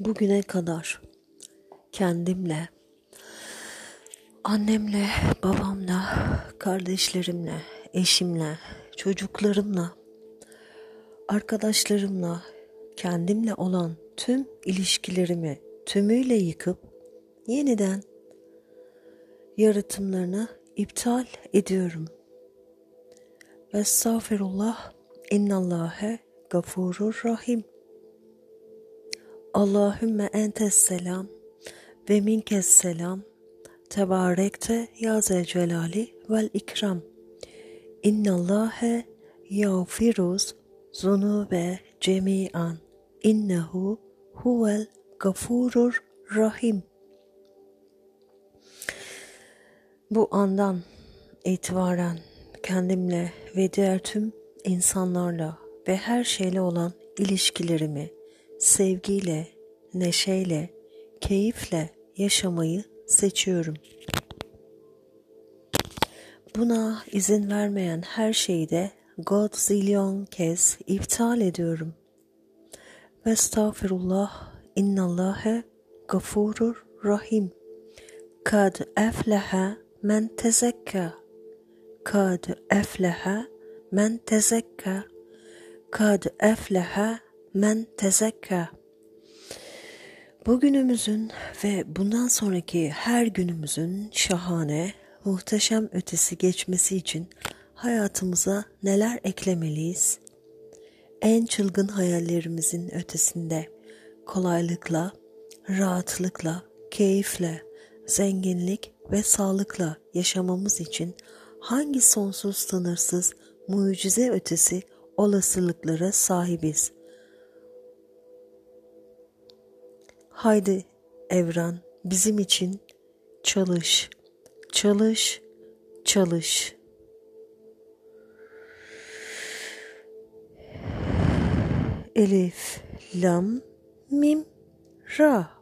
bugüne kadar kendimle, annemle, babamla, kardeşlerimle, eşimle, çocuklarımla, arkadaşlarımla, kendimle olan tüm ilişkilerimi tümüyle yıkıp yeniden yaratımlarını iptal ediyorum. Estağfirullah, innallâhe gafurur rahim. Allahümme entes selam ve minkes selam. Tebarekte ya zelcelali vel ikram. İnnallâhe yağfiruz zunube cemi'an. İnnehu huvel gafurur rahim. Bu andan itibaren kendimle ve diğer tüm insanlarla ve her şeyle olan ilişkilerimi sevgiyle, neşeyle, keyifle yaşamayı seçiyorum. Buna izin vermeyen her şeyi de Godzillion kez iptal ediyorum. Ve estağfirullah innallâhe gafurur rahim. Kad efleha men tezekka. Kad efleha men tezekka. Kad efleha men tezekka. Bugünümüzün ve bundan sonraki her günümüzün şahane, muhteşem ötesi geçmesi için hayatımıza neler eklemeliyiz? En çılgın hayallerimizin ötesinde kolaylıkla, rahatlıkla, keyifle, zenginlik ve sağlıkla yaşamamız için hangi sonsuz sınırsız mucize ötesi olasılıklara sahibiz? Haydi evren bizim için çalış, çalış, çalış. Elif, lam, mim, ra.